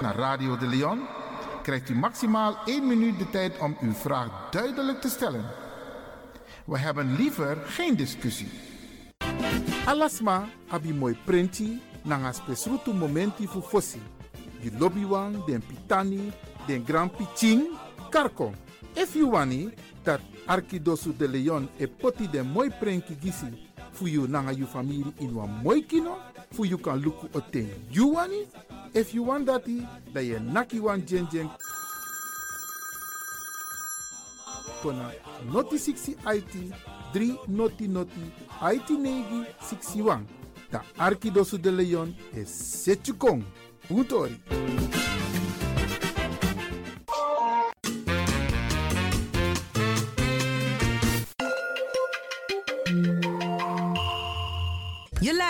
naar Radio De Leon, krijgt u maximaal 1 minuut de tijd om uw vraag duidelijk te stellen. We hebben liever geen discussie. Alasma abi mooi printi nanga spesrutu momenti fu fossi. Di lobby wan, den pitani, den grand piching, karko. If you wani dat Arkidosu de Leon e poti den mooi prenki gisi fu you nanga you family in wan mooi kino, fu you kan luku oten you wani. If you want dati, da ye naki wan jen jen kona noti 60 IT 3 noti noti IT negi 61. Da Arkidosu de Leon e Setchukong. Puntori.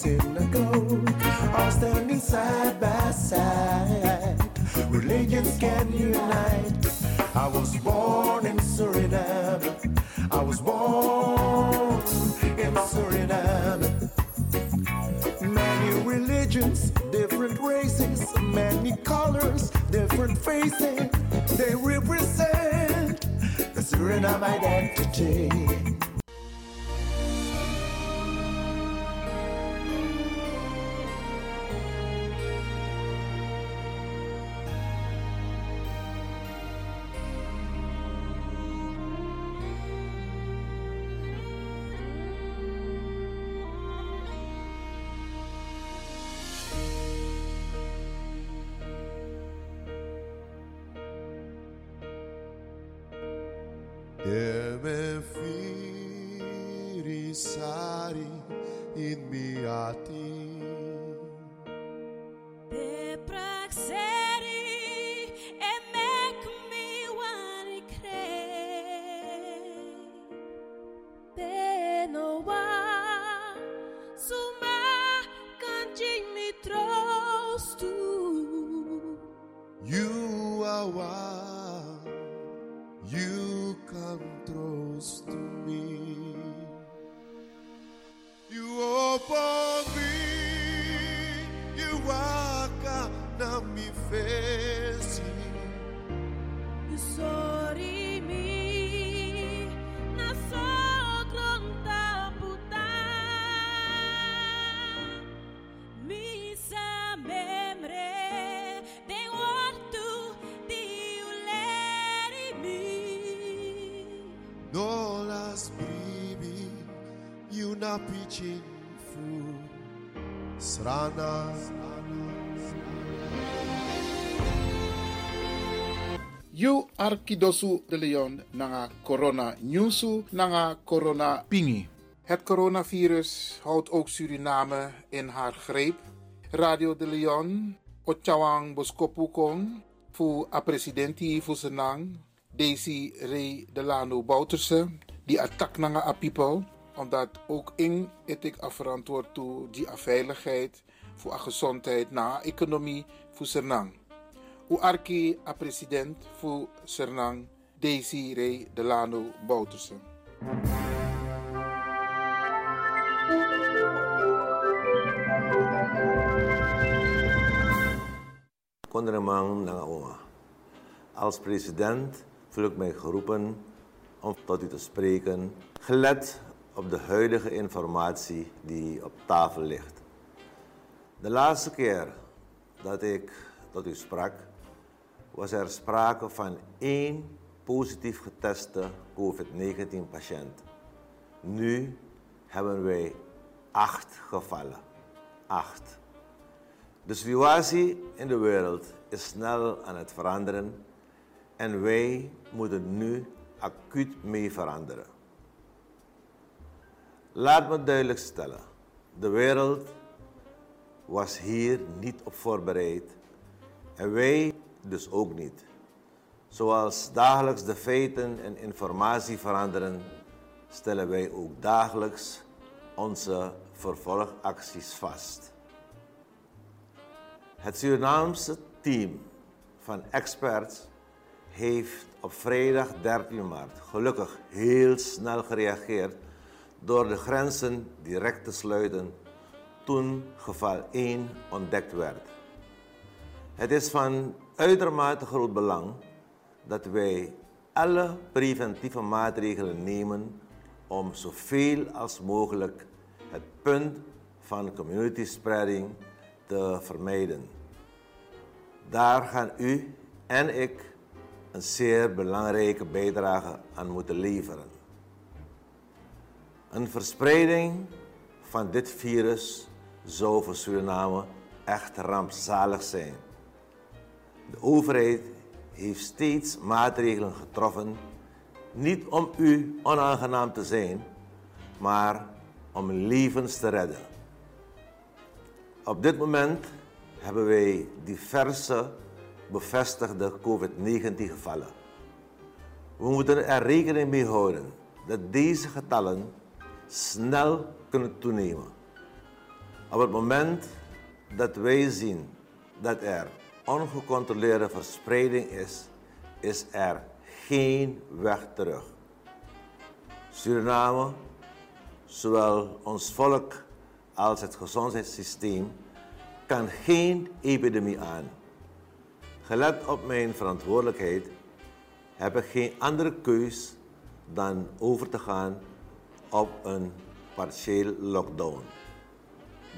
Synagogue are standing side by side. Religions can unite. I was born in Suriname. I was born in Suriname. Many religions, different races, many colors, different faces. They represent the Suriname identity. Na pitching food. Srana. You Arkidosu de Leon nanga corona nyusu nanga corona pingi. Het coronavirus houdt ook Suriname in haar greep. Radio de Leon, Ochawang Boskopukong, fu a presidenti fu senang, Daisy Ray Delano Bouterse, die attack nanga a people, omdat ook in etik afverantwoord toe die veiligheid, voor gezondheid na economie fu senang. U arki a president fu Sernang Ray Delano Bouterse. Konderman Nangaonga. Als president voel ik mij geroepen om tot u te spreken, gelet op de huidige informatie die op tafel ligt. De laatste keer dat ik tot u sprak, was er sprake van één positief geteste COVID-19-patiënt. Nu hebben wij acht gevallen. Acht. De situatie in de wereld is snel aan het veranderen en wij moeten nu acuut mee veranderen. Laat me duidelijk stellen: de wereld was hier niet op voorbereid en wij dus ook niet. Zoals dagelijks de feiten en informatie veranderen, stellen wij ook dagelijks onze vervolgacties vast. Het Surinaamse team van experts heeft op vrijdag 13 maart gelukkig heel snel gereageerd door de grenzen direct te sluiten toen geval 1 ontdekt werd. Het is van uitermate groot belang dat wij alle preventieve maatregelen nemen om zoveel als mogelijk het punt van community spreading te vermijden. Daar gaan u en ik een zeer belangrijke bijdrage aan moeten leveren. Een verspreiding van dit virus zou voor Suriname echt rampzalig zijn. De overheid heeft steeds maatregelen getroffen, niet om u onaangenaam te zijn, maar om levens te redden. Op dit moment hebben wij diverse bevestigde COVID-19 gevallen. We moeten er rekening mee houden dat deze getallen snel kunnen toenemen. Op het moment dat wij zien dat er ongecontroleerde verspreiding is, is er geen weg terug. Suriname, zowel ons volk als het gezondheidssysteem, kan geen epidemie aan. Gelet op mijn verantwoordelijkheid heb ik geen andere keus dan over te gaan op een partieel lockdown.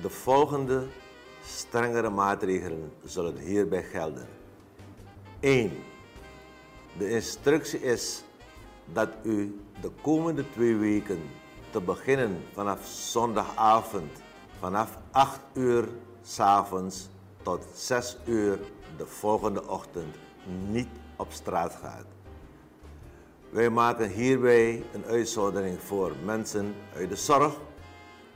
De volgende strengere maatregelen zullen hierbij gelden. 1. De instructie is dat u de komende twee weken te beginnen vanaf zondagavond vanaf 8 uur s'avonds tot 6 uur de volgende ochtend niet op straat gaat. Wij maken hierbij een uitzondering voor mensen uit de zorg,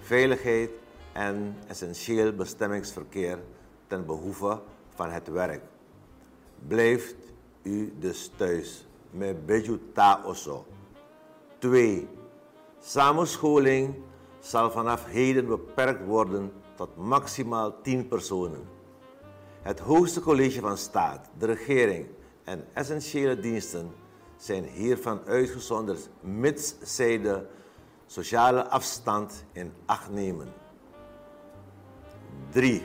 veiligheid en essentieel bestemmingsverkeer ten behoeve van het werk. Blijft u dus thuis met beju ta oso. 2. Samenscholing zal vanaf heden beperkt worden tot maximaal 10 personen. Het hoogste college van staat, de regering en essentiële diensten zijn hiervan uitgezonderd, mits zij de sociale afstand in acht nemen. 3.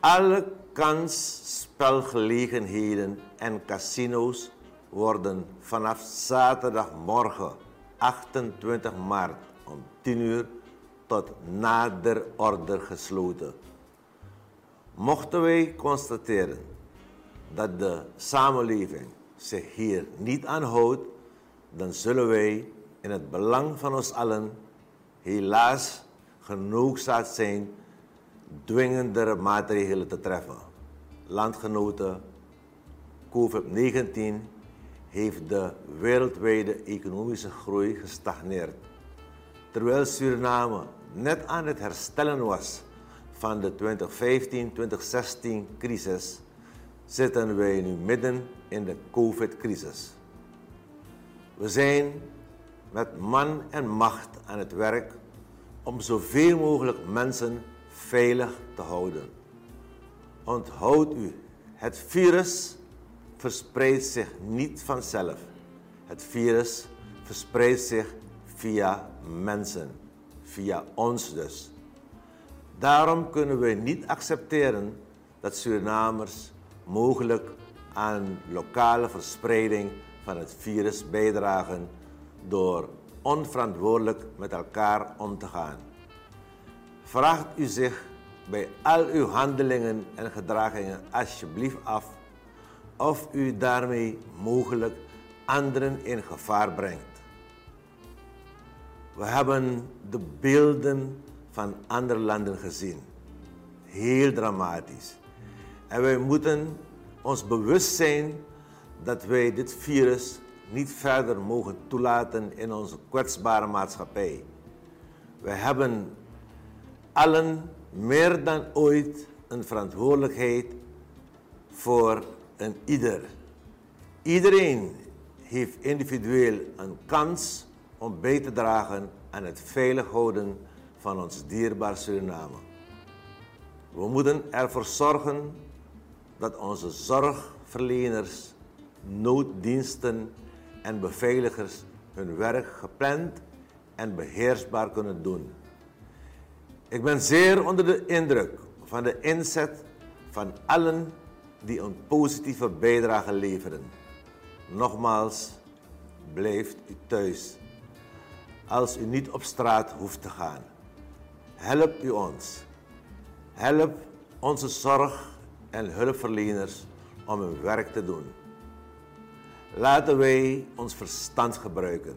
Alle kansspelgelegenheden en casino's worden vanaf zaterdagmorgen 28 maart om 10 uur tot nader order gesloten. Mochten wij constateren dat de samenleving zich hier niet aan houdt, dan zullen wij in het belang van ons allen helaas genoodzaakt zijn dwingendere maatregelen te treffen. Landgenoten, COVID-19 heeft de wereldwijde economische groei gestagneerd. Terwijl Suriname net aan het herstellen was van de 2015-2016 crisis, zitten wij nu midden in de COVID-crisis. We zijn met man en macht aan het werk om zoveel mogelijk mensen veilig te houden. Onthoud u, het virus verspreidt zich niet vanzelf. Het virus verspreidt zich via mensen, via ons dus. Daarom kunnen we niet accepteren dat Surinamers mogelijk aan lokale verspreiding van het virus bijdragen door onverantwoordelijk met elkaar om te gaan. Vraagt u zich bij al uw handelingen en gedragingen alsjeblieft af of u daarmee mogelijk anderen in gevaar brengt. We hebben de beelden van andere landen gezien. Heel dramatisch. En wij moeten ons bewust zijn dat wij dit virus niet verder mogen toelaten in onze kwetsbare maatschappij. We hebben allen meer dan ooit een verantwoordelijkheid voor een ieder. Iedereen heeft individueel een kans om bij te dragen aan het veilig houden van ons dierbaar Suriname. We moeten ervoor zorgen dat onze zorgverleners, nooddiensten en beveiligers hun werk gepland en beheersbaar kunnen doen. Ik ben zeer onder de indruk van de inzet van allen die een positieve bijdrage leveren. Nogmaals, blijft u thuis als u niet op straat hoeft te gaan. Help u ons. Help onze zorg- en hulpverleners om hun werk te doen. Laten wij ons verstand gebruiken.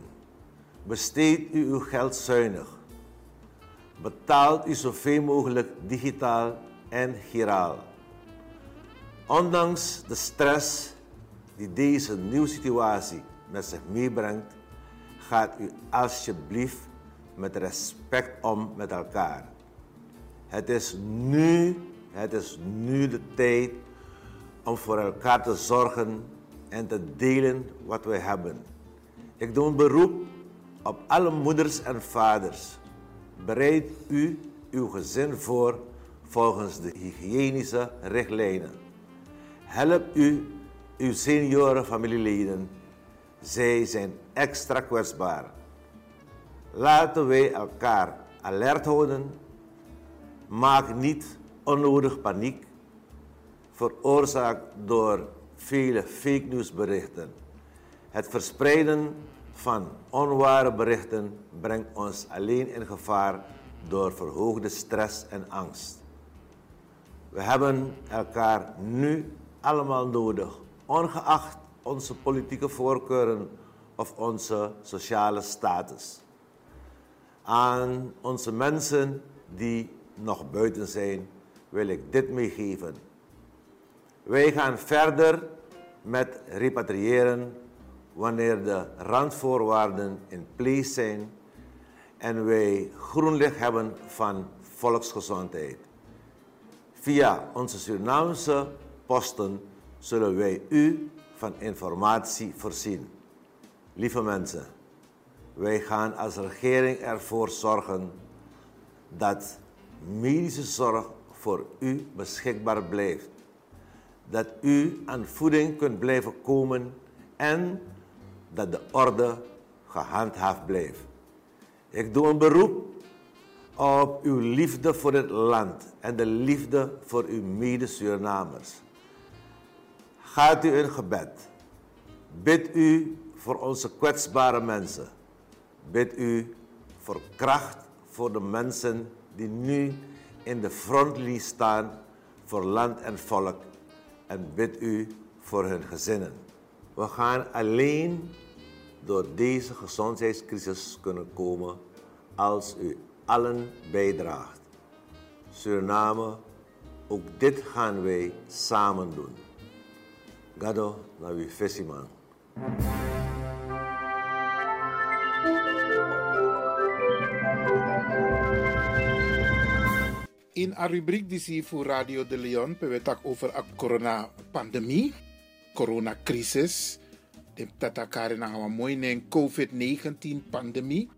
Besteed u uw geld zuinig. Betaalt u zoveel mogelijk digitaal en giraal. Ondanks de stress die deze nieuwe situatie met zich meebrengt, gaat u alsjeblieft met respect om met elkaar. Het is nu, het is nu de tijd om voor elkaar te zorgen en te delen wat wij hebben. Ik doe een beroep op alle moeders en vaders. Bereid u uw gezin voor volgens de hygiënische richtlijnen. Help u uw seniorenfamilieleden. Zij zijn extra kwetsbaar. Laten wij elkaar alert houden. Maak niet onnodig paniek, veroorzaakt door vele fake nieuwsberichten. Het verspreiden van onware berichten brengt ons alleen in gevaar door verhoogde stress en angst. We hebben elkaar nu allemaal nodig, ongeacht onze politieke voorkeuren of onze sociale status. Aan onze mensen die nog buiten zijn, wil ik dit meegeven. Wij gaan verder met repatriëren wanneer de randvoorwaarden in place zijn en wij groen licht hebben van volksgezondheid. Via onze Surinaamse posten zullen wij u van informatie voorzien. Lieve mensen, wij gaan als regering ervoor zorgen dat medische zorg voor u beschikbaar blijft. Dat u aan voeding kunt blijven komen en dat de orde gehandhaafd blijft. Ik doe een beroep op uw liefde voor het land en de liefde voor uw mede-Surinamers. Gaat u in gebed. Bid u voor onze kwetsbare mensen. Bid u voor kracht voor de mensen die nu in de frontlinie staan voor land en volk. En bid u voor hun gezinnen. We gaan alleen door deze gezondheidscrisis kunnen komen als u allen bijdraagt. Suriname, ook dit gaan wij samen doen. Gado na wie fesiman. In een rubriek die zie voor Radio de Leon, we het over de corona-pandemie, coronacrisis. Tatakare na een mooi COVID-19-pandemie.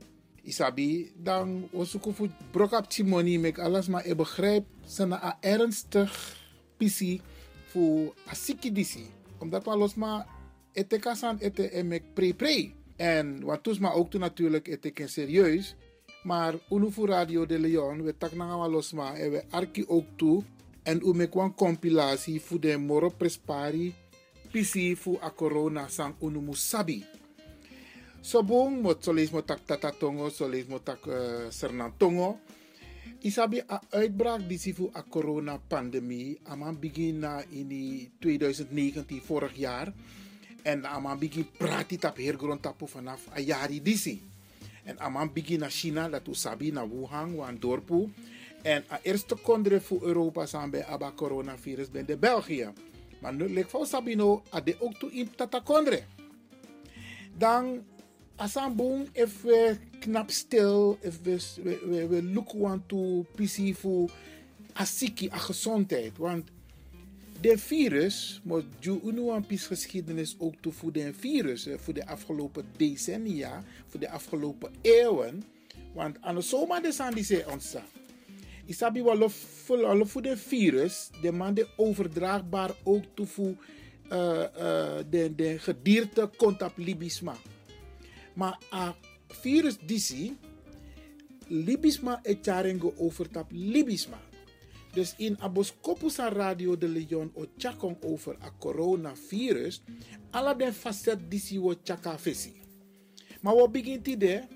Isabi, dan was ik voor brok op Timoni, mek alles maar ik begrijp, na een ernstig pisi voor asikidisi. Omdat we los maar ete kasan ete emek pre-pre. En wat toes maar ook toen natuurlijk ete serieus. Maar unu voor Radio de Leon, we tak na los maar en we arki ook toe. En u mek een compilatie voor de moro prespari pisi voor a corona sang unu musabi. Sobong mo solis mo tak tata tongo, solis mo tak uh, sernan tongo. Isabi a uitbraak die si voor a corona pandemie. Aman begin na in 2019 vorig jaar. En aman begin prati tap hergrond tapu vanaf a jari disi. En aman begin na China, dat u sabi na Wuhan, wan dorpu. En a eerste kondre voor Europa zijn bij aba coronavirus ben de België. Maar nu lijkt voor Sabino a de ook toe in tata kondre. Dan asan boom if we knap stil, if we, we, we, we look want to PC voor asiki, a gezondheid. Want de virus, moet je een pis geschiedenis ook toe voor virus, eh, voor de afgelopen decennia, voor de afgelopen eeuwen. Want aan de zomer de zijn die ze ontstaan. Isabi wel voor de virus, de man de overdraagbaar ook toe uh, de, de gedierte contact libisma. Maar a virus disi, libisma et charengo overtap libisma. Dus in Aboskopusa Radio de Leon o chakong over a coronavirus, alla den facet disi wo chaka fesi. Maar wat begint idee?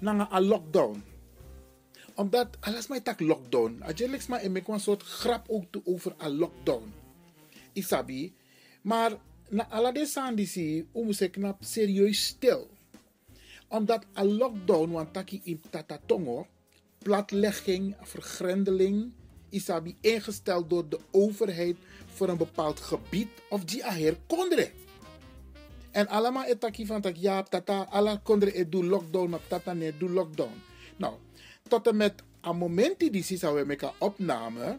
Na a lockdown. Omdat, alles mij tak lockdown. Ajelix maar ik een soort grap ook te over a lockdown. Isabi. Maar na alla de om se knap serieus stil omdat een lockdown, want taki in Tatatongo, platlegging, vergrendeling, isabi ingesteld door de overheid voor een bepaald gebied of die aher kondre. En allemaal etaki van tak ja, tata, alla kondre e do lockdown, maar tata ne do lockdown. Nou, tot en met een moment die zou we met opname,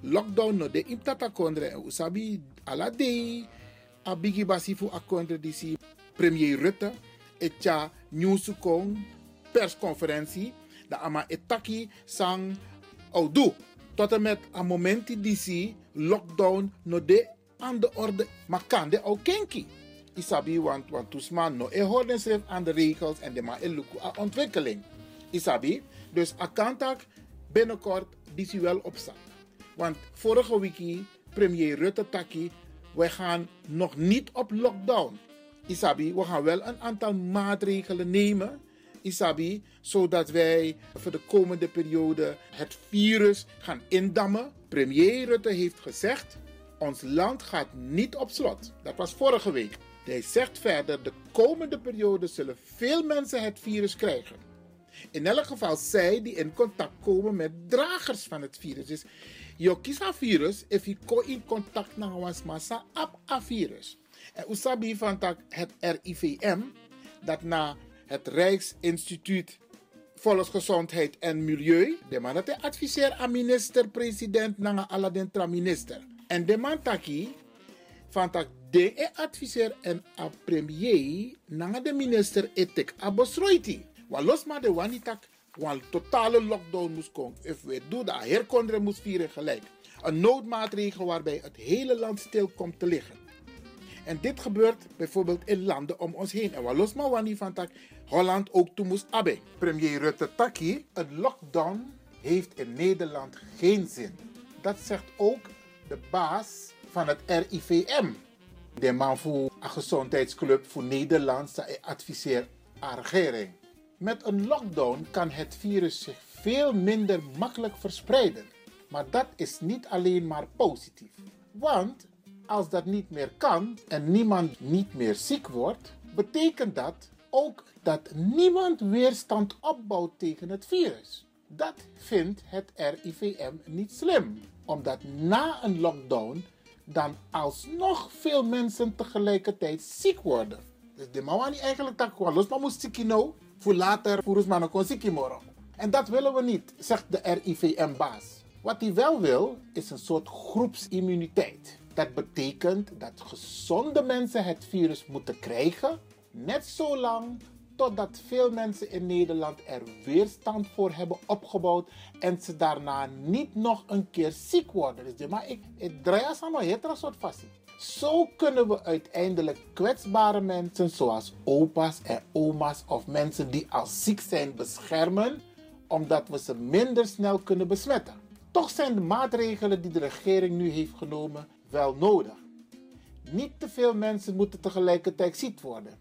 lockdown no de in tata kondre, en usabi alla day, a bigi basifu a kondre die premier Rutte, etja nieuwsukong persconferentie da ama etaki sang oudu tot en met een moment die zie lockdown no de aan de orde. Makande au kenki? Isabi want want tusman no e hoorden schrijf aan de regels en de ma a ontwikkeling. Isabi dus akantak binnenkort die zie wel opstaan want vorige week premier Rutte taki wij gaan nog niet op lockdown. Isabi, we gaan wel een aantal maatregelen nemen. Isabi, zodat wij voor de komende periode het virus gaan indammen. Premier Rutte heeft gezegd, ons land gaat niet op slot. Dat was vorige week. Hij zegt verder, de komende periode zullen veel mensen het virus krijgen. In elk geval zij die in contact komen met dragers van het virus. Dus je virus, if je in contact met een massa, op virus. En usabi van het RIVM, dat na het Rijksinstituut Volksgezondheid en Milieu, de man dat adviseer aan minister-president na Aladdin tra minister. En de man taki van tak de adviseer en a premier na de minister etek a besroiti. Wa los de wani tak een totale lockdown moest komen. If we doen dat, herkonderen moest vieren gelijk. Een noodmaatregel waarbij het hele land stil komt te liggen. En dit gebeurt bijvoorbeeld in landen om ons heen. En wat los maar wanneer van tak Holland ook toe moest abbe. Premier Rutte Taki, een lockdown heeft in Nederland geen zin. Dat zegt ook de baas van het RIVM. De man voor een gezondheidsclub voor Nederland adviseert aan regering. Met een lockdown kan het virus zich veel minder makkelijk verspreiden. Maar dat is niet alleen maar positief. Want als dat niet meer kan en niemand niet meer ziek wordt, betekent dat ook dat niemand weerstand opbouwt tegen het virus. Dat vindt het RIVM niet slim, omdat na een lockdown dan alsnog veel mensen tegelijkertijd ziek worden. Dus de mawani eigenlijk dat gewoon los maar moest ziek nou, voor later voor maar kon ziek morgen. En dat willen we niet, zegt de RIVM-baas. Wat hij wel wil, is een soort groepsimmuniteit. Dat betekent dat gezonde mensen het virus moeten krijgen, net zo lang totdat veel mensen in Nederland er weerstand voor hebben opgebouwd en ze daarna niet nog een keer ziek worden. Dus maar ik, ik draai aan een soort fastie. Zo kunnen we uiteindelijk kwetsbare mensen zoals opa's en oma's of mensen die al ziek zijn beschermen, omdat we ze minder snel kunnen besmetten. Toch zijn de maatregelen die de regering nu heeft genomen wel nodig. Niet te veel mensen moeten tegelijkertijd ziek worden.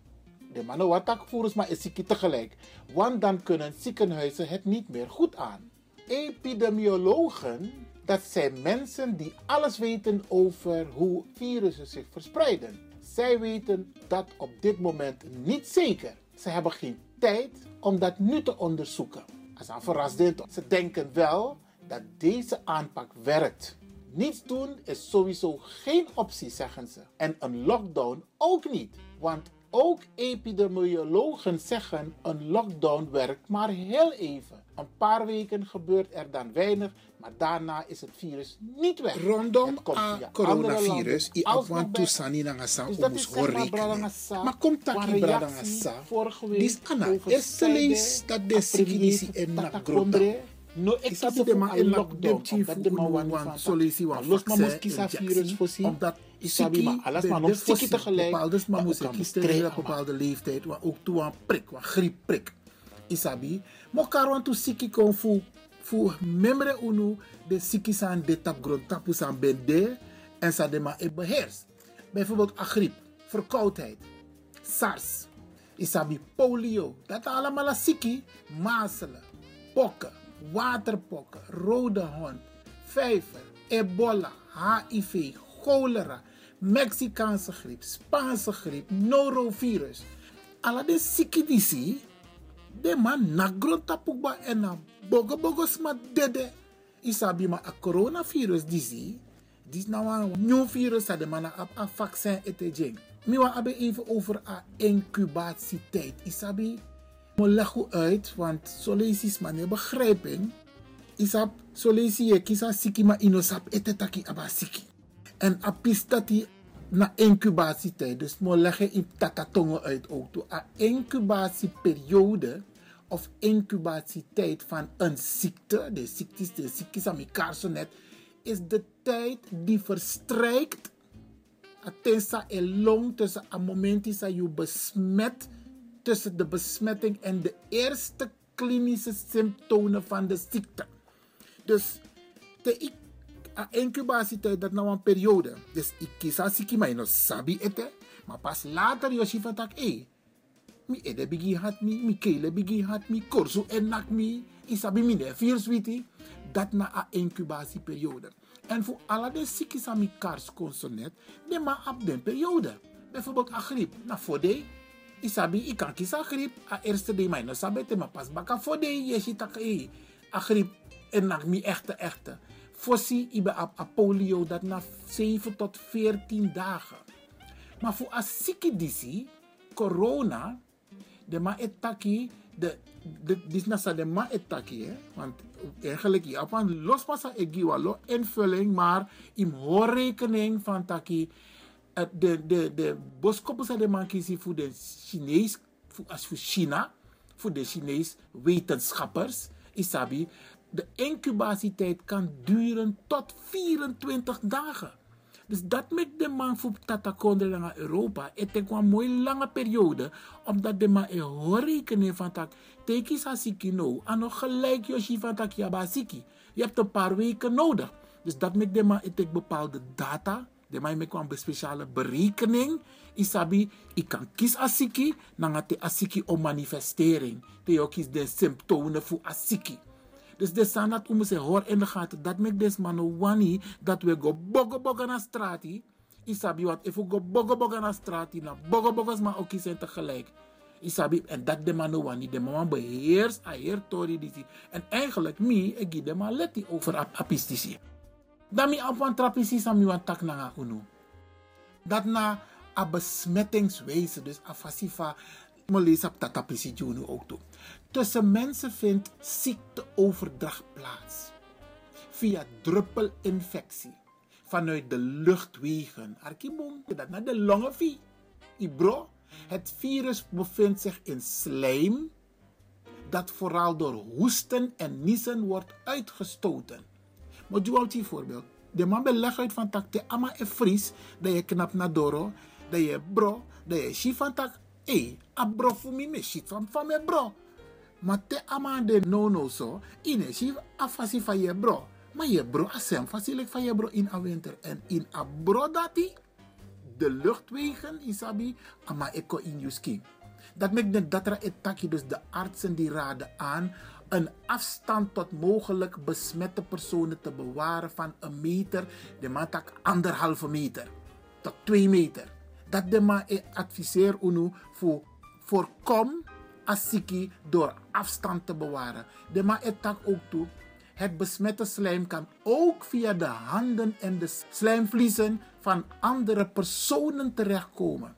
De wat voeren maar is ziek tegelijk, want dan kunnen ziekenhuizen het niet meer goed aan. Epidemiologen, dat zijn mensen die alles weten over hoe virussen zich verspreiden. Zij weten dat op dit moment niet zeker. Ze hebben geen tijd om dat nu te onderzoeken. Als een verrassend. Ze denken wel dat deze aanpak werkt. Niets doen is sowieso geen optie, zeggen ze. En een lockdown ook niet. Want ook epidemiologen zeggen een lockdown werkt maar heel even. Een paar weken gebeurt er dan weinig, maar daarna is het virus niet weg. Rondom het coronavirus, i sani na ngasa omus horekenen. Maar komt taki ngasa. Dis ana, lees dat de sikidisi en na grota. No, zat de ma in lockdown. Omdat de ma wan van solutie wan Los maar moest kiezen virus. Omdat Isabi maar alles maar nog sticky tegelijk. Bepaalde maar moest ook kiezen kan tegen een bestrijden, bepaalde leeftijd. Waar ook toe aan prik, waar griepprik. Isabi. Maar karwan tu siki kon fu fu membre unu de siki san de tap grond tapu san bende en sa de ma e beheers. Bijvoorbeeld a griep, verkoudheid, SARS, isabi polio. Dat allemaal a siki, mazelen, pokken, waterpokken, rode hond, vijver, ebola, HIV, cholera, Mexicaanse griep, Spaanse griep, norovirus. Alla de siki disi, de man na grond tapukba en na bogo bogo sma dede. Isabi ma a coronavirus disi, dis nou nieuw virus dat de man a, a vaccin ete jeng. Mi wa abe even over a incubatietijd. Isabi, mo leg uit, want zo lees is maar. Isap, zo lees je kisa siki ma inosap ete taki aba siki. En apistati na incubatietijd. Dus mo leggen in tatatongen uit ook toe. A incubatieperiode of incubatietijd van een ziekte, de ziektes, de ziektes aan elkaar zo is de tijd die verstrijkt. Atensa en long tussen een moment dat je besmet, tussen de besmetting en de eerste klinische symptomen van de ziekte. Dus de incubatietijd dat nou een periode. Dus ik kies als ik maar no sabi ete, maar pas later ziet van tak eh. Mi ede bigi hat mi, mi kele bigi hat mi, korsu enak mi, isabi mi de virus. Dat na a incubatieperiode. En voor alle de ziektes aan mekaars consonet, de ma op den periode. Bijvoorbeeld a griep, na fode, isabi ik kan kiezen griep, a eerste de mij no sabete, maar pas baka fode, je ziet tak eh. A griep enak mi echte echte. Fossi ibe a, a polio dat na 7 tot 14 dagen. Maar voor a siki disi, corona, de ma etaki, de, de, dis nasa de ma etaki, want eigenlijk ja, van los pasa egiwa lo invulling, maar im hoorrekening van taki, de, de, de boskoppen zijn de voor de Chinees, voor, als voor China, voor de Chinees wetenschappers, Isabi, de incubatietijd kan duren tot 24 dagen. Dus dat maakt de man voor Tatakondre naar Europa. Het is een mooie lange periode, omdat de man een rekening van tak. Sa siki no, en nog gelijk Yoshi van tak. Je hebt een paar weken nodig. Dus dat maakt de man het bepaalde data. De man maakt een speciale berekening. Isabi, ik kan kies asiki, de asiki om manifestering. De ook kies de symptomen voor asiki. Dus de sanat om ze hoor in de gaten. Dat maakt des man wani dat we go bogo bogo na strati. Isabi, want if go bogo bogo na strati, na bogo bogo's maar ook zijn tegelijk. Isabi, en dat de man wani, de man beheerst, hij heert tori. En eigenlijk, mi, ik geef de man letti over ap apistici. Dan mi af van trapisi sami wan tak na unu. Dat na a besmettingswijze, dus a fasifa, lees op dat apisi junu ook toe. Tussen mensen vindt ziekteoverdracht plaats. Via druppelinfectie. Vanuit de luchtwegen. Arkibom, dat naar de longen via. Ibro, het virus bevindt zich in slijm. Dat vooral door hoesten en niezen wordt uitgestoten. Maar doe een voorbeeld. De man beleg uit van tak te ama e fris. Dat je knap na doro. Dat je bro. Dat je shit van tak. Hé, a bro voor me. Shit van, van me bro. Maar te ama de no no so. Ine shit a fasi van je bro. Maar je bro a sem fasilik van je bro in a winter. En in a bro dati. De luchtwegen isabi. Ama eko in je skin. Dat maakt de datra etaki. Dus de artsen die raden aan een afstand tot mogelijk besmette personen te bewaren van een meter, de man tak anderhalve meter tot twee meter. Dat de man adviseer unu voor voorkom asiki door afstand te bewaren. De man etak ook toe. Het besmette slijm kan ook via de handen en de slijmvliezen van andere personen terechtkomen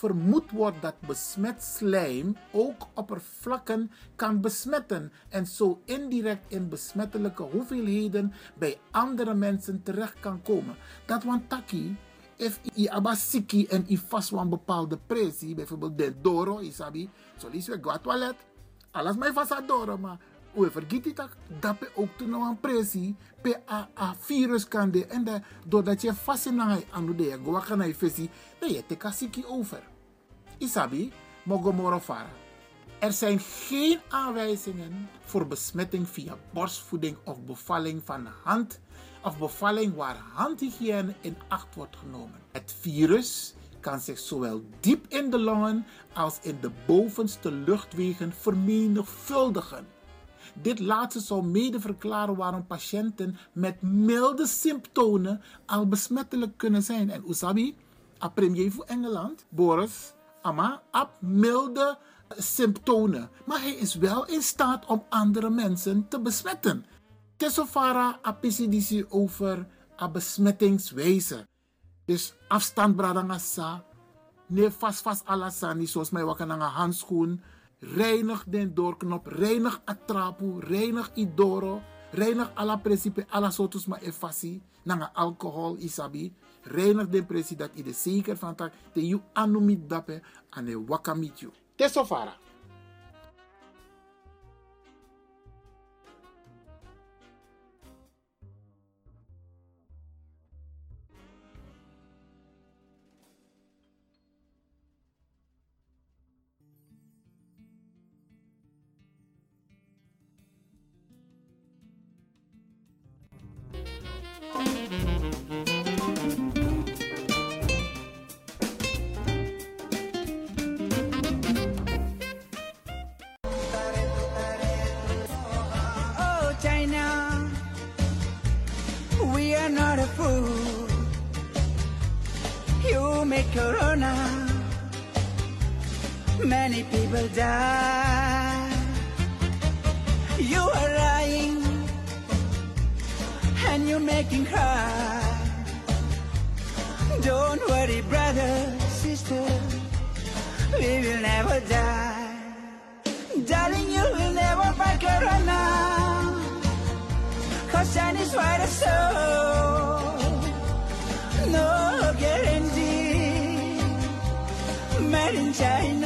vermoed wordt dat besmet slijm ook oppervlakken kan besmetten en zo indirect in besmettelijke hoeveelheden bij andere mensen terecht kan komen. Dat want taki, if je abasiki en je vast een bepaalde pressie, bijvoorbeeld de doro, isabi, lies we gaat toilet, alles mij vast doro, maar we vergeten dat dat ook toen nog een pressie pe a, a virus kan de en de, doordat je vast in aan de go kan je visie, dan je te over. Isabi, Mogomorofara. Er zijn geen aanwijzingen voor besmetting via borstvoeding of bevalling van hand of bevalling waar handhygiëne in acht wordt genomen. Het virus kan zich zowel diep in de longen als in de bovenste luchtwegen vermenigvuldigen. Dit laatste zou mede verklaren waarom patiënten met milde symptomen al besmettelijk kunnen zijn. En Usabi, a premier voor Engeland, Boris, ama op milde symptomen. Maar hij is wel in staat om andere mensen te besmetten. Tesofara apisidisi over a besmettingswijze. Dus afstand bradangasa. Nee, vast vast alasani, zoals mij een handschoen. Reinig den doorknop, reinig atrapu, reinig idoro, reinig alla principe, alla sotus ma efasi, nanga alcohol isabi reinig de presi dat ide zeker van tak te you anumit dape ane wakamit you. Tesofara. Corona, many people die. You are lying, and you're making cry. Don't worry, brother, sister, we will never die. Darling, you will never fight Corona. Cause Chinese virus, so no trái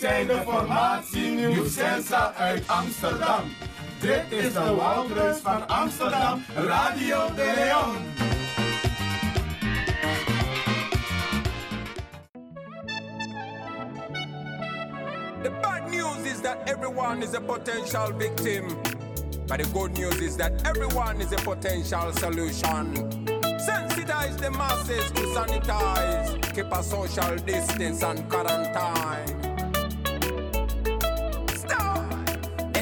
formatie Nieuw Sensa uit Amsterdam. Dit is de Woudreus van Amsterdam, Radio de Leon. The bad news is that everyone is a potential victim. But the good news is that everyone is a potential solution. Sensitize the masses to sanitize, keep a social distance and quarantine.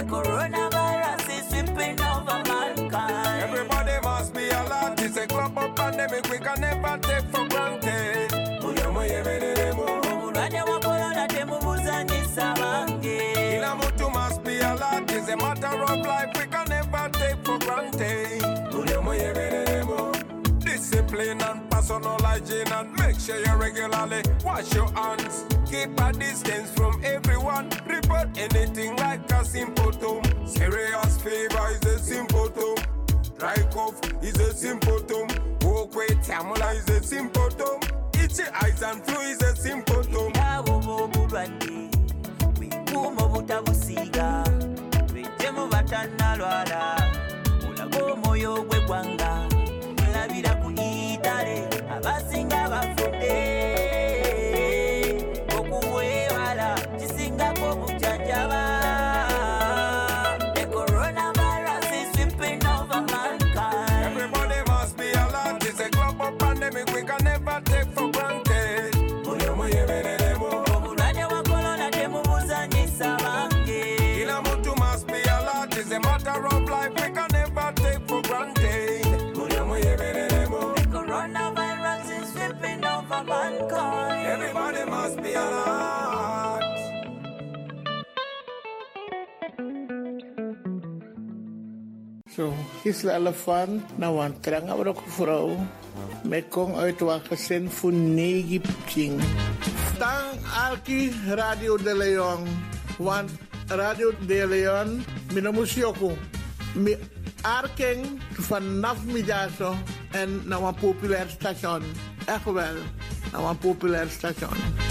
Coronavirus is sweeping over mankind. Everybody must be alert. It's a global pandemic we can never take for granted. Kila mtu must be alert. It's a matter of life we can never take for granted. Discipline and personal hygiene and make sure you regularly wash your hands. Keep a distance from everyone. Report anything like a symptom. Serious fever is a symptom. Dry cough is a symptom. Walkway tamula is a symptom. Itchy eyes and flu is a symptom. Bwekuuma obutabusiiga gw'eggwanga mulabira Zo, Gisela Elefant, nou een trangabrok vrouw. Met kong uit wat gezin voor negen pching. Tang Alki Radio de Leon. Want Radio de Leon, minamus yoko. Mi arking vanaf middago en naar een populair station. Echt wel, naar een populair station.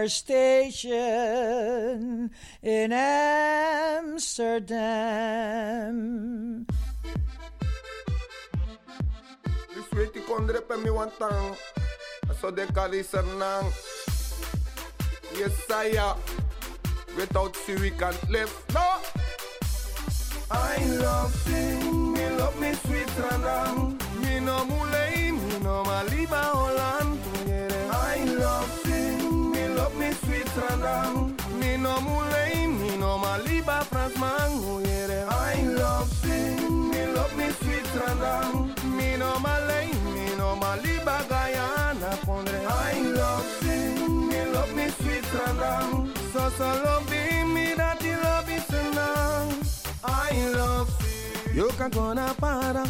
The power station in Amsterdam. Mi sweetie kondre pe mi wantang. So de kali sernang. Yes, saya. Without you we can't live. No. I love sing, me love me sweet ranang. Me no mulei, me no maliba France man. I love sing, me love me ranang. Me no malay, me no maliba Guyana. Pondre. I love sing, me love me ranang. So so love me that you love me senang. I love you. You can go na para,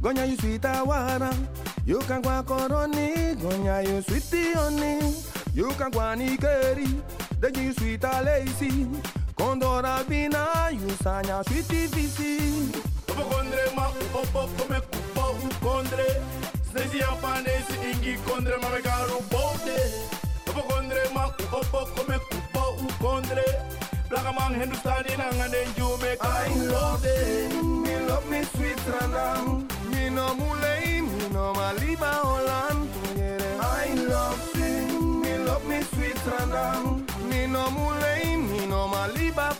gonya you sweet awara. You can go koroni, gonya you sweet honey. You can go nikeri, then you sweet a lazy. Condora bina, you sanya sweet visi. Opo kondre ma come kupo. Snezi ampanesi ingi kondre ma mekaru bote. Ma come kupo. Plaka man Hindustani nangane make I love it, me love me sweet ranang. Me no mulei, me no maliba Holland. I love sing, me love me sweet ranang. No mulei, no maliba.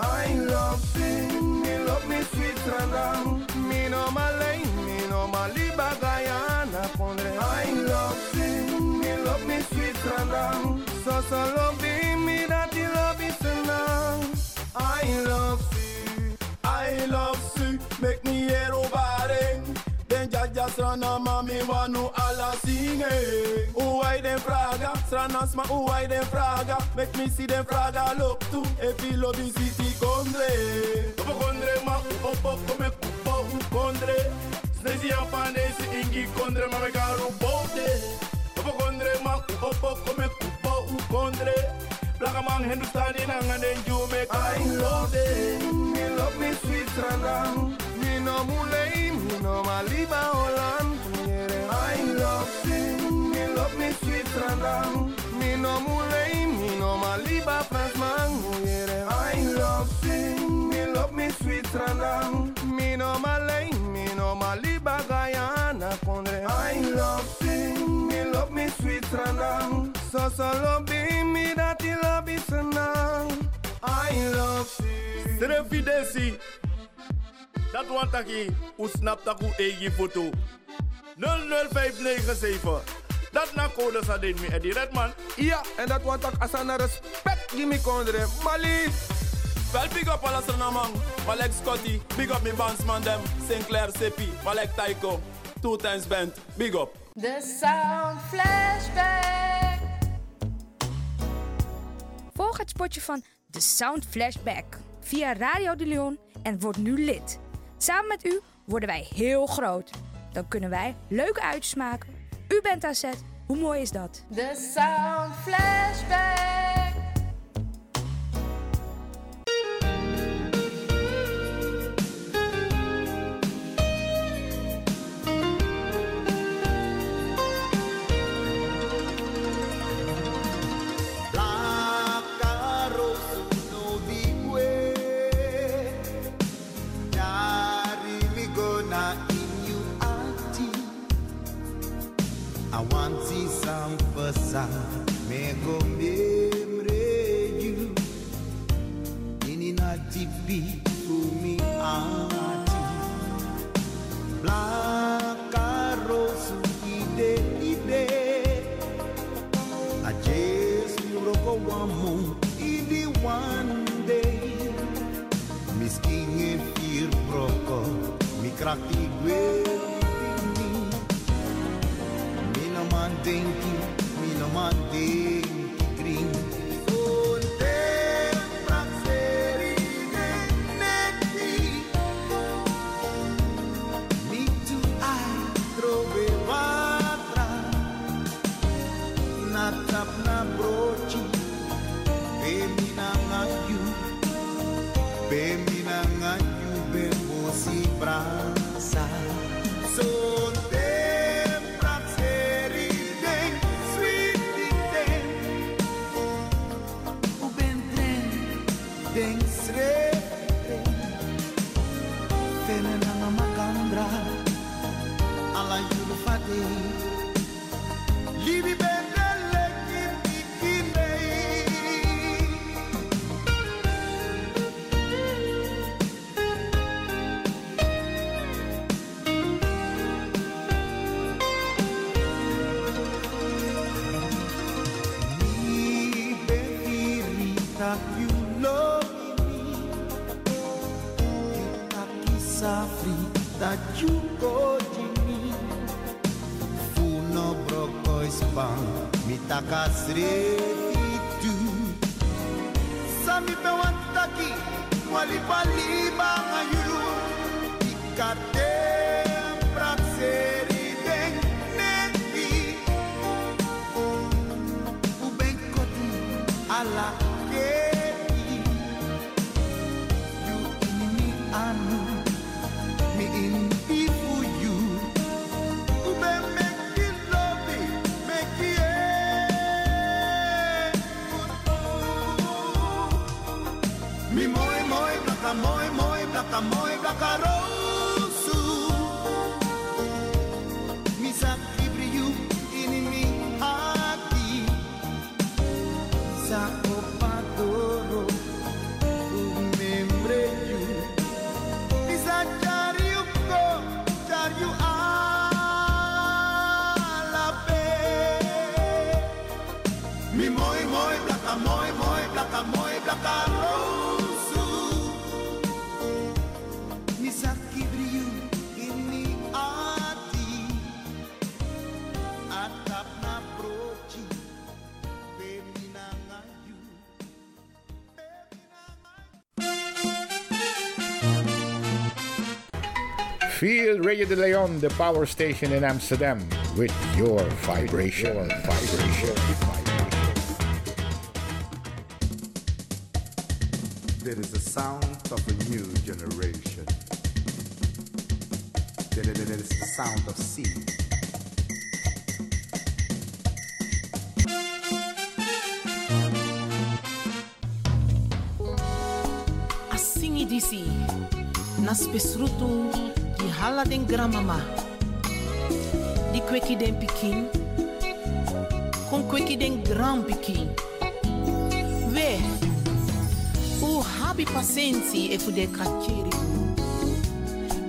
I love sing, me love me sweet ranang. Me no me no maliba Guyana. I love sing, me love me sweet ranang. So so love me you love. I love you, I love you, make me hear overring. Den jaja strana mami wanu ala singing. Who I dem fraga, strana sma who I dem fraga. Make me see dem fraga look to if you love you city kondre. Opo kondre ma opo come kupo kondre. Snezi ampanesi ingi kondre ma mekaru bote. Opo kondre ma opo come kupo kondre. Plaka man Hindustani nangane you make I love it, me love me sweet ranang. No mulei, me no maliba Holland. I love sing, me love me sweet ranang. Me no mulei, me no maliba man. I love sing, me love me sweet ranang. Me no malay, me no maliba Guyana. I love sing, me love me sweet ranang. So so love me that you love me senang. I love you. Dat want taki, u snap taku egi foto. 00597. Dat na code sa den mi Eddie Redman. Ja, en dat want ik asana respect give me kondre. Mali. Wel big up man. Malek Scotty, big up me bandsman dem. Sinclair Seppi, Malek Taiko. Two times band, big up. The Sound Flashback. Volg het spotje van The Sound Flashback via Radio de Leon en word nu lid. Samen met u worden wij heel groot. Dan kunnen wij leuke uitjes maken. U bent aan zet. Hoe mooi is dat? The Sound. I want to see some pesa mego memre you. Safri that you go me. Funo broko ispan, mi taka srefi tu. Sami pe wantaki, wali pali banga. Ikate moi blaka moi moi blaka moi Feel Radio de Leon, the power station in Amsterdam, with your vibration. Your vibration. There is a sound of a new generation. There there is the sound of sea. Asingi disi. Nas pesrutu hala den gramama. Di kweki den pikin. Kon kweki den gram pikin. We. U habi pasensi e fu de kacheri.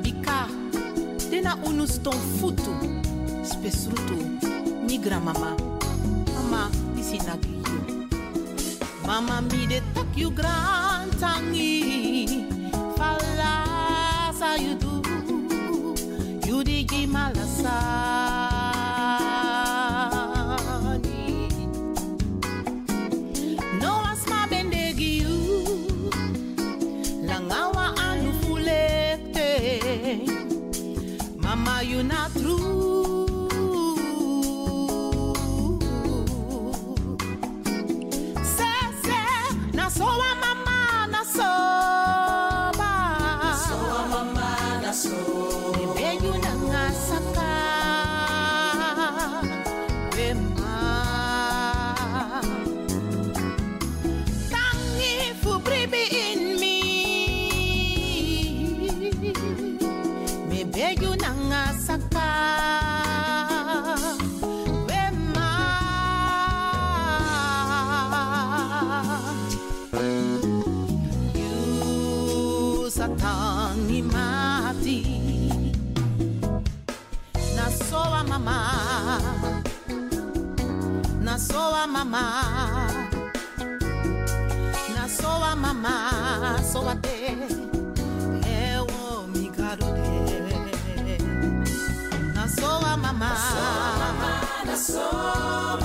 Bika. Dena unu ston futu. Spesrutu. Ni gramama. Mama disi nagiyo. Mama mi de tak you grand tangi Falasa you do You di You Satan ni mati Na soa mama Na soa mama Na soa mama Soa te. Ewo mi garo de. Na soa mama Na soa mama Puro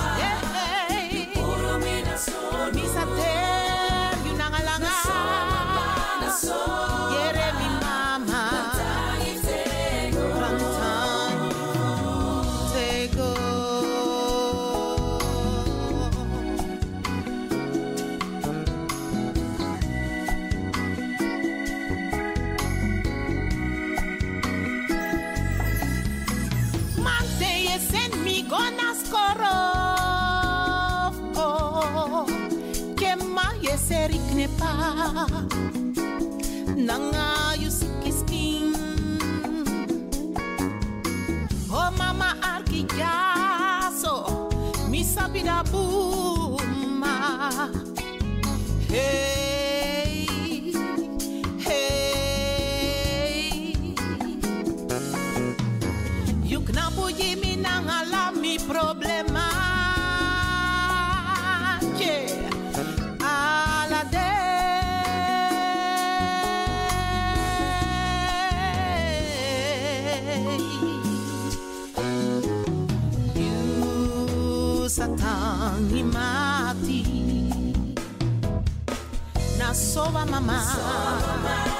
Na soa mama. Na soa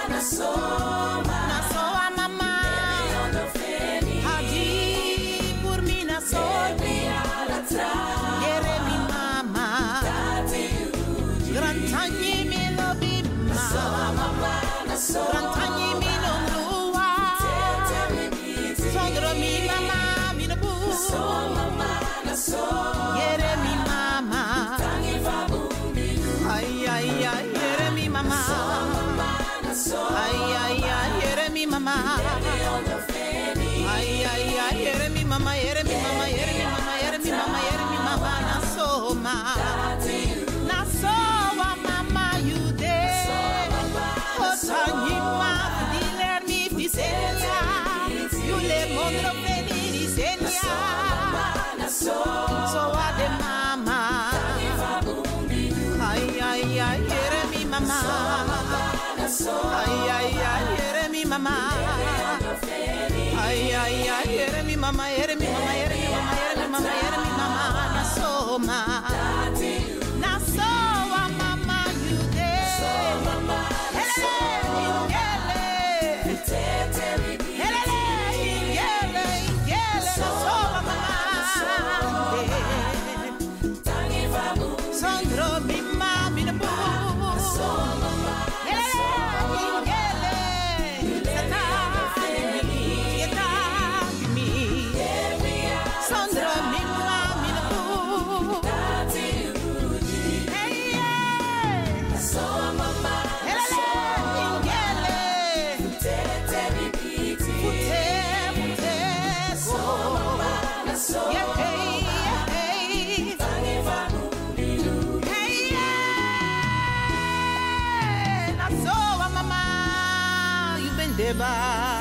Na soa you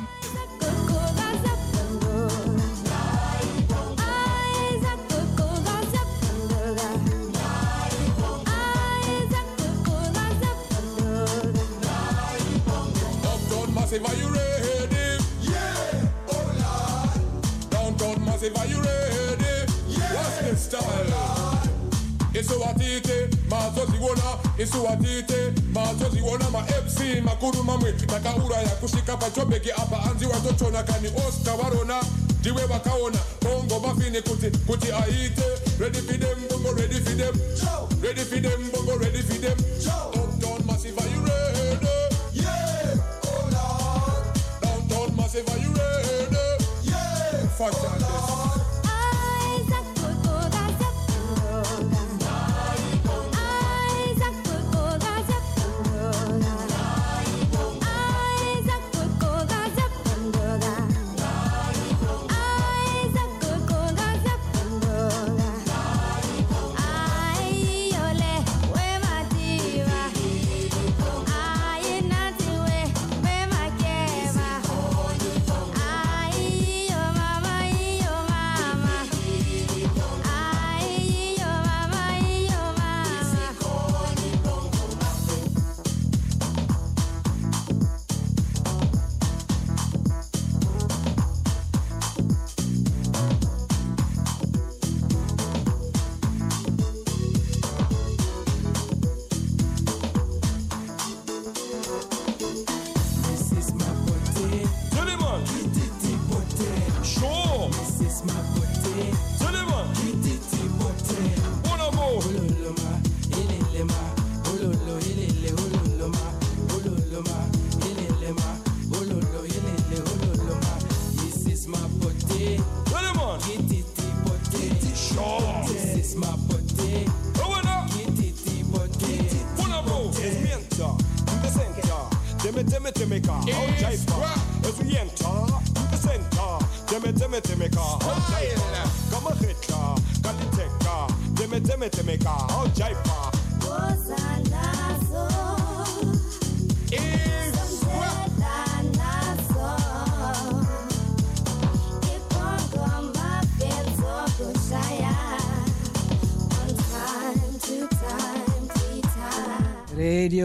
Isuwatite mazoziona isuwatite mazoziona ma-fc makuru mamwe takauraya kusvika pachobheki apa anzi watotona kani oscar varona ndiwe vakaona bongo mafini kuti kuti aite. Ready for them bongo ready for them ready for them bongo ready for them uptown massive are you ready? Yeah oh lord downtown massive are you ready? Yeah. Fat